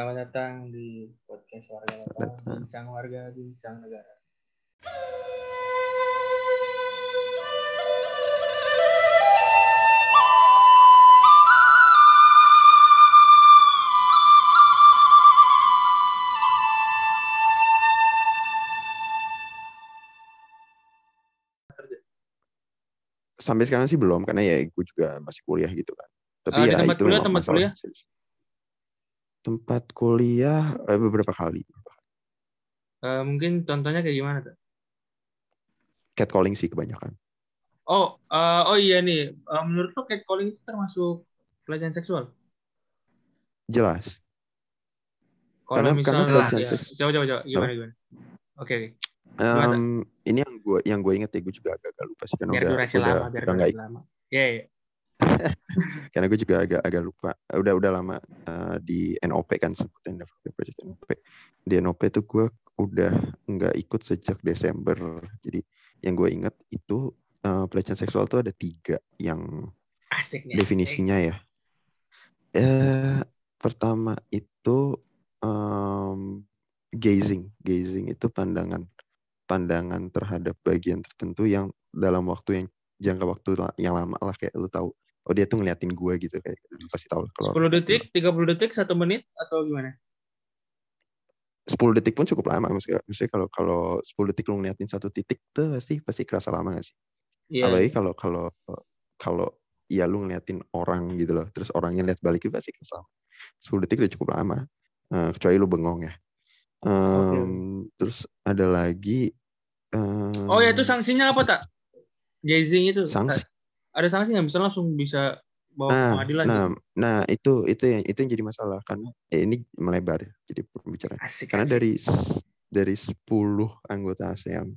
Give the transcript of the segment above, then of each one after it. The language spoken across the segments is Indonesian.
Selamat datang di podcast warga lokal, bincang warga, bincang negara. Sampai sekarang sih belum karena ya gue juga masih kuliah gitu kan. Tapi di ya tempat itu kuliah, memang tempat masalah kuliah? serius. Tempat kuliah eh, beberapa kali. Eh, mungkin contohnya kayak gimana tuh? Catcalling sih kebanyakan. Oh, eh, oh iya nih. Eh, menurut lo catcalling itu termasuk pelecehan seksual? Jelas. Kalau Karena- karena misalnya, pelecehan ya, seks- coba coba coba gimana gimana? Oke. Em, Gimana? ini yang gue yang gue inget ya gue juga agak-agak lupa sih karena biar udah durasi udah, lama, biar durasi lama. Iya, iya. karena gue juga agak agak lupa. Udah udah lama eh, di NOP kan Development Project NOP di NOP tuh gue udah nggak ikut sejak Desember. Jadi yang gue inget itu eh, pelecehan seksual tuh ada tiga yang Asik nih. asik. definisinya ya. Eh pertama itu em, gazing. Gazing itu pandangan pandangan terhadap bagian tertentu yang dalam waktu yang jangka waktu yang lama lah kayak lu tahu oh dia tuh ngeliatin gue gitu kayak pasti tahu kalau 10 detik, 30 detik, 1 menit atau gimana? 10 detik pun cukup lama maksudnya, maksudnya kalau kalau 10 detik lu ngeliatin satu titik tuh pasti pasti kerasa lama gak sih Iya. apalagi kalau kalau kalau ya lu ngeliatin orang gitu loh terus orangnya lihat balik itu pasti kerasa lama 10 detik udah cukup lama Eh, kecuali lu bengong ya Em, terus ada lagi em, Oh ya itu sanksinya apa tak? Gazing itu. sanksi Ada sanksi nggak bisa langsung bisa bawa ke nah pengadilan nah gitu? nah itu itu yang itu yang jadi masalah karena eh, ini melebar jadi pembicaraan Asik, karena asik. dari dari 10 anggota ASEAN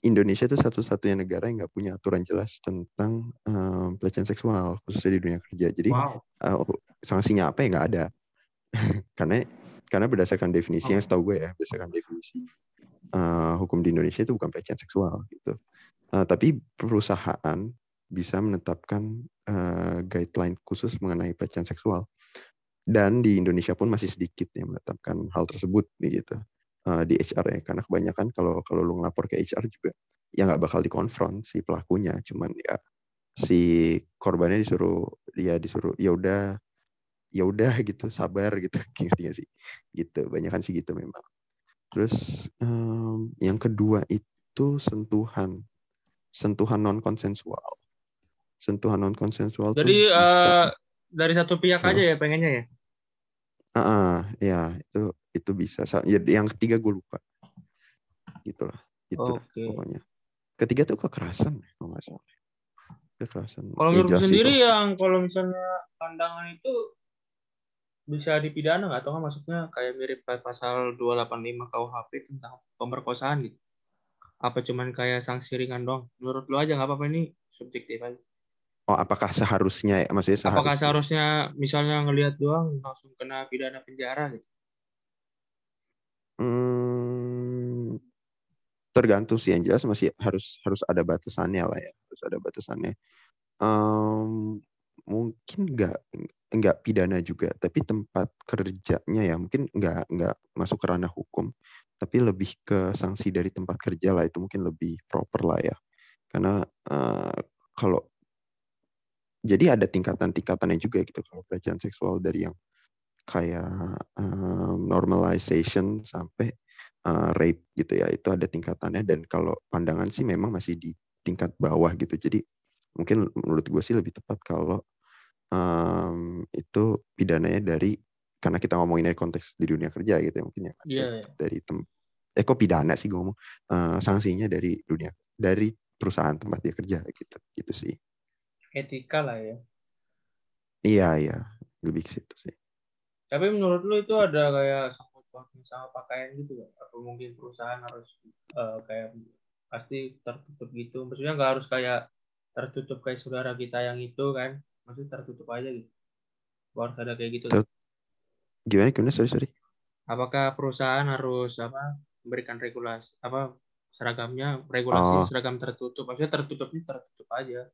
Indonesia itu satu-satunya negara yang nggak punya aturan jelas tentang em, pelecehan seksual khususnya di dunia kerja jadi Wow. eh, sanksinya apa ya nggak ada karena karena berdasarkan definisi yang setahu gue ya berdasarkan definisi eh, hukum di Indonesia itu bukan pelecehan seksual gitu. Eh, tapi perusahaan bisa menetapkan eh, guideline khusus mengenai pelecehan seksual. Dan di Indonesia pun masih sedikit yang menetapkan hal tersebut gitu. Eh, di HR ya karena kebanyakan kalau kalau lu ngelapor ke HR juga ya nggak bakal dikonfront si pelakunya. Cuman ya si korbannya disuruh dia disuruh ya udah ya udah gitu sabar gitu. Gak sih? Gitu banyak kan sih gitu memang terus em, yang kedua itu sentuhan sentuhan non konsensual sentuhan non konsensual Jadi tuh eh, dari satu pihak Apa? aja ya pengennya ya? Ah, ah, ya itu itu bisa Sa- ya, yang ketiga gue lupa gitulah gitu Oke. pokoknya ketiga tuh kekerasan kalau nggak salah kekerasan Kalau menurut sih sendiri itu. yang kalau misalnya pandangan itu bisa dipidana nggak atau nggak masuknya kayak mirip kayak pasal 285 KUHP tentang pemerkosaan gitu? Apa cuman kayak sanksi ringan doang? Menurut lu aja nggak apa-apa ini subjektif aja. oh apakah seharusnya ya maksudnya seharusnya Apakah seharusnya misalnya ngelihat doang langsung kena pidana penjara gitu? Hmm, tergantung sih yang jelas masih harus harus ada batasannya lah ya harus ada batasannya Em, mungkin nggak nggak pidana juga tapi tempat kerjanya ya mungkin nggak nggak masuk ke ranah hukum tapi lebih ke sanksi dari tempat kerja lah itu mungkin lebih proper lah ya. Karena eh, kalau jadi ada tingkatan-tingkatannya juga gitu kalau pelecehan seksual dari yang kayak em, normalization sampai uh, rape gitu ya itu ada tingkatannya. Dan kalau pandangan sih memang masih di tingkat bawah gitu jadi mungkin menurut gue sih lebih tepat kalau em, itu pidananya dari karena kita ngomongin dari konteks di dunia kerja gitu ya mungkin ya Iya. dari tem eh kok pidana sih gue ngomong Eh, sanksinya dari dunia dari perusahaan tempat dia kerja gitu gitu sih Etika lah ya. iya iya lebih ke situ sih Tapi menurut lu itu ada kayak sangkut pautnya sama pakaian gitu nggak? Atau mungkin perusahaan harus eh, kayak pasti tertutup gitu? Maksudnya nggak harus kayak tertutup kayak saudara kita yang itu kan? Maksudnya tertutup aja gitu. Harus ada kayak gitu. Gimana gimana sorry sorry Apakah perusahaan harus apa memberikan regulasi apa seragamnya regulasi Oh. seragam tertutup? Maksudnya tertutupnya tertutup aja.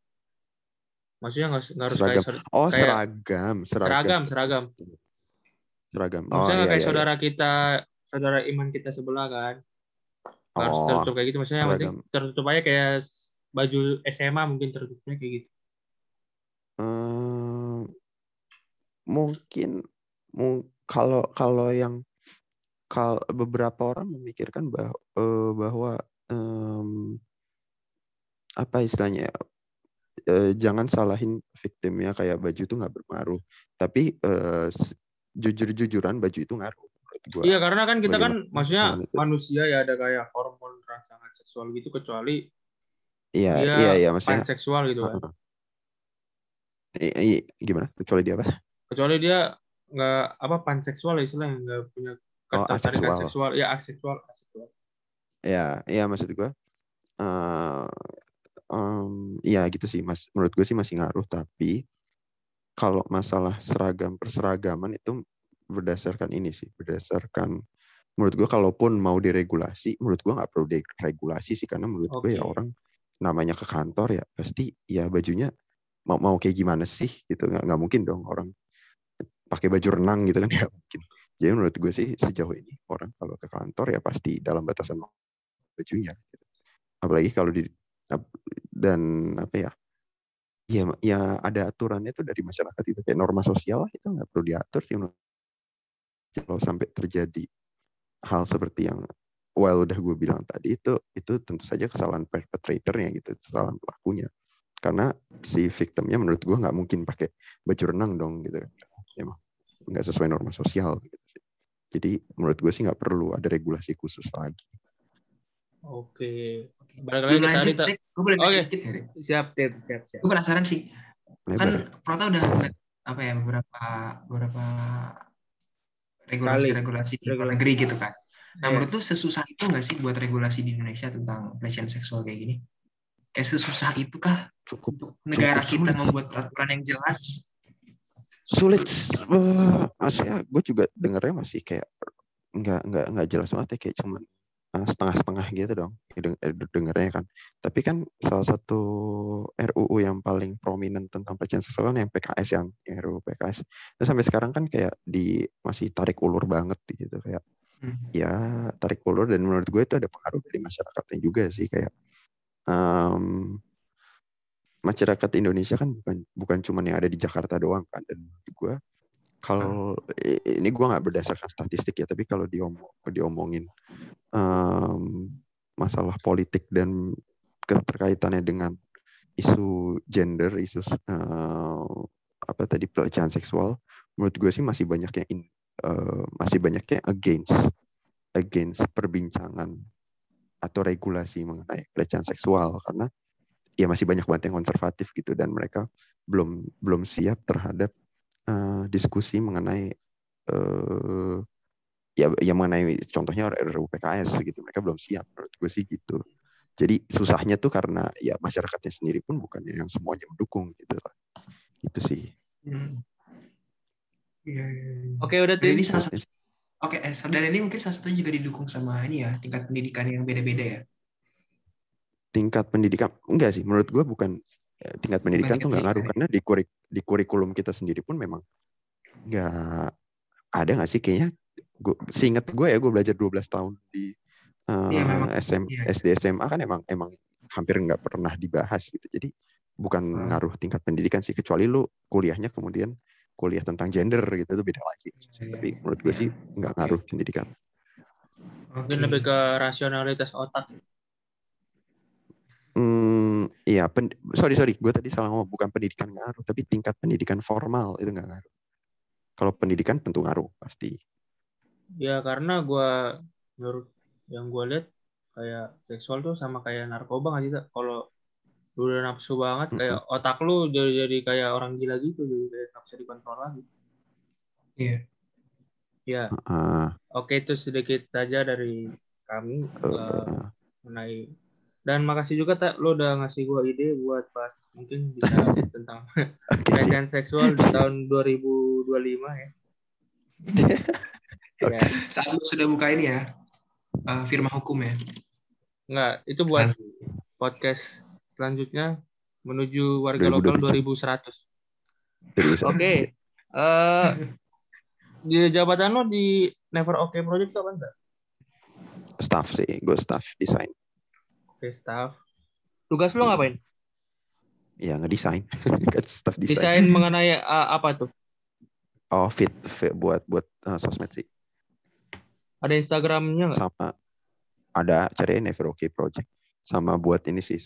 Maksudnya nggak nggak harus Seragam. kayak ser- oh kayak seragam seragam seragam. seragam. Maksudnya nggak iya, kayak iya, saudara kita, saudara iman kita sebelah kan. Harus Oh, tertutup kayak gitu. Maksudnya yang penting seragam. tertutup aja kayak baju SMA mungkin tertutupnya kayak gitu. Mungkin mu- kalau kalau yang kalau beberapa orang memikirkan bahwa bahwa em, apa istilahnya ya, eh, jangan salahin victimnya kayak baju itu nggak berpengaruh tapi eh, s- jujur-jujuran baju itu ngaruh menurut gua Iya karena kan kita kan Bagaimana- maksudnya itu? manusia ya ada kayak hormon rangsangan seksual gitu kecuali iya dia iya iya maksudnya panseksual gitu kan. Heeh. I- i- gimana kecuali dia apa Kecuali dia nggak apa panseksual ya istilahnya nggak punya Oh, ketertarikan aseksual. seksual. Ya aseksual. aseksual. ya iya maksud gua eh em, iya gitu sih mas menurut gue sih masih ngaruh tapi kalau masalah seragam perseragaman itu berdasarkan ini sih berdasarkan menurut gue kalaupun mau diregulasi menurut gue nggak perlu diregulasi sih karena menurut gue ya orang namanya ke kantor ya pasti ya bajunya mau mau kayak gimana sih gitu? Nggak nggak mungkin dong orang pakai baju renang gitu kan ya mungkin. Jadi menurut gue sih sejauh ini orang kalau ke kantor ya pasti dalam batasan bajunya gitu. apalagi kalau di dan apa ya ya ya ada aturannya tuh dari masyarakat itu kayak norma sosial lah itu nggak perlu diatur sih kalau sampai terjadi hal seperti yang well udah gue bilang tadi itu itu tentu saja kesalahan perpetratornya gitu kesalahan pelakunya karena si victimnya menurut gue nggak mungkin pakai baju renang dong gitu emang nggak sesuai norma sosial gitu sih jadi menurut gue sih nggak perlu ada regulasi khusus lagi Oke. Ke tadi lanjut. Gue boleh Oke. ya, Dek? Siap, Ted. Siap, siap. Gue penasaran sih. lebar Kan Prota udah apa ya beberapa beberapa regulasi-regulasi di luar Regulasi. negeri gitu kan. Nah, Iya. menurut lu sesusah itu nggak sih buat regulasi di Indonesia tentang pelecehan seksual kayak gini? Kayak sesusah itu kah cukup negara Cukup kita sulit. membuat peraturan yang jelas? sulit eh, maksudnya gue juga dengernya masih kayak nggak nggak nggak jelas banget ya kayak cuman eh, setengah-setengah gitu dong deng- eh, dengernya kan tapi kan salah satu RUU yang paling prominent tentang pelecehan seksual kan yang PKS yang, RUU PKS terus sampai sekarang kan kayak di masih tarik ulur banget gitu kayak Hmm. ya tarik ulur dan menurut gue itu ada pengaruh dari masyarakatnya juga sih kayak em, masyarakat Indonesia kan bukan bukan cuma yang ada di Jakarta doang kan. Dan gue kalau ini gue nggak berdasarkan statistik ya tapi kalau diomong diomongin em, masalah politik dan keterkaitannya dengan isu gender isu eh, apa tadi pelecehan seksual menurut gue sih masih banyak in- eh, masih banyak yang against against perbincangan atau regulasi mengenai pelecehan seksual. Karena ya masih banyak banget yang konservatif gitu dan mereka belum belum siap terhadap eh, diskusi mengenai eh, ya ya mengenai contohnya RUU PKS gitu mereka belum siap menurut gue sih gitu jadi susahnya tuh karena ya masyarakatnya sendiri pun bukannya yang semuanya mendukung gitu lah itu sih Hmm. Iya, iya, iya. Oke, udah Dan Tim. ini salah satu Oke, eh, dan ini mungkin salah satu juga didukung sama ini ya, tingkat pendidikan yang beda-beda ya. Tingkat pendidikan enggak sih menurut gue bukan eh, tingkat pendidikan tingkat tuh nggak ngaruh pendidikan. karena di kurik di kurikulum kita sendiri pun memang nggak ada nggak sih kayaknya gue seingat gue ya gue belajar 12 tahun di Iya, memang. SM, Iya. SD SMA kan emang emang hampir nggak pernah dibahas gitu jadi bukan Hmm. ngaruh tingkat pendidikan sih kecuali lu kuliahnya kemudian kuliah tentang gender gitu itu beda lagi Iya, tapi iya. menurut gue Iya. sih nggak ngaruh pendidikan Mungkin lebih ke rasionalitas otak. Hmm, iya, pen- sorry sorry, gue tadi salah ngomong bukan pendidikan ngaruh, tapi tingkat pendidikan formal itu nggak ngaruh. Kalau pendidikan tentu ngaruh pasti. Ya karena gua menurut yang gua lihat kayak seksual tuh sama kayak narkoba nggak sih? Kalau lu udah nafsu banget kayak otak lu jadi, jadi kayak orang gila gitu jadi kayak nggak bisa dikontrol lagi. Iya. Ya, Ah, oke itu sedikit saja dari kami eh, eh, mengenai dan makasih juga tak lu udah ngasih gua ide buat bahas mungkin bisa tentang pelecehan seksual di tahun 2025 ya. ya. Saat lu sudah buka ini ya, eh, firma hukum ya. Enggak, itu buat Asli. podcast selanjutnya menuju warga lokal 2027. 2100. Serius, Oke. serius. Eh di jabatan lo di Never Okay Project itu apa enggak? Staff sih, gue staff desain. Oke, staff. Tugas lo ngapain? Ya ngedesain, kan staff desain. Desain mengenai uh, apa tuh? Oh fit, fit buat buat uh, sosmed sih. Ada Instagramnya nggak? Sama ada cari Never Okay Project. Sama buat ini sih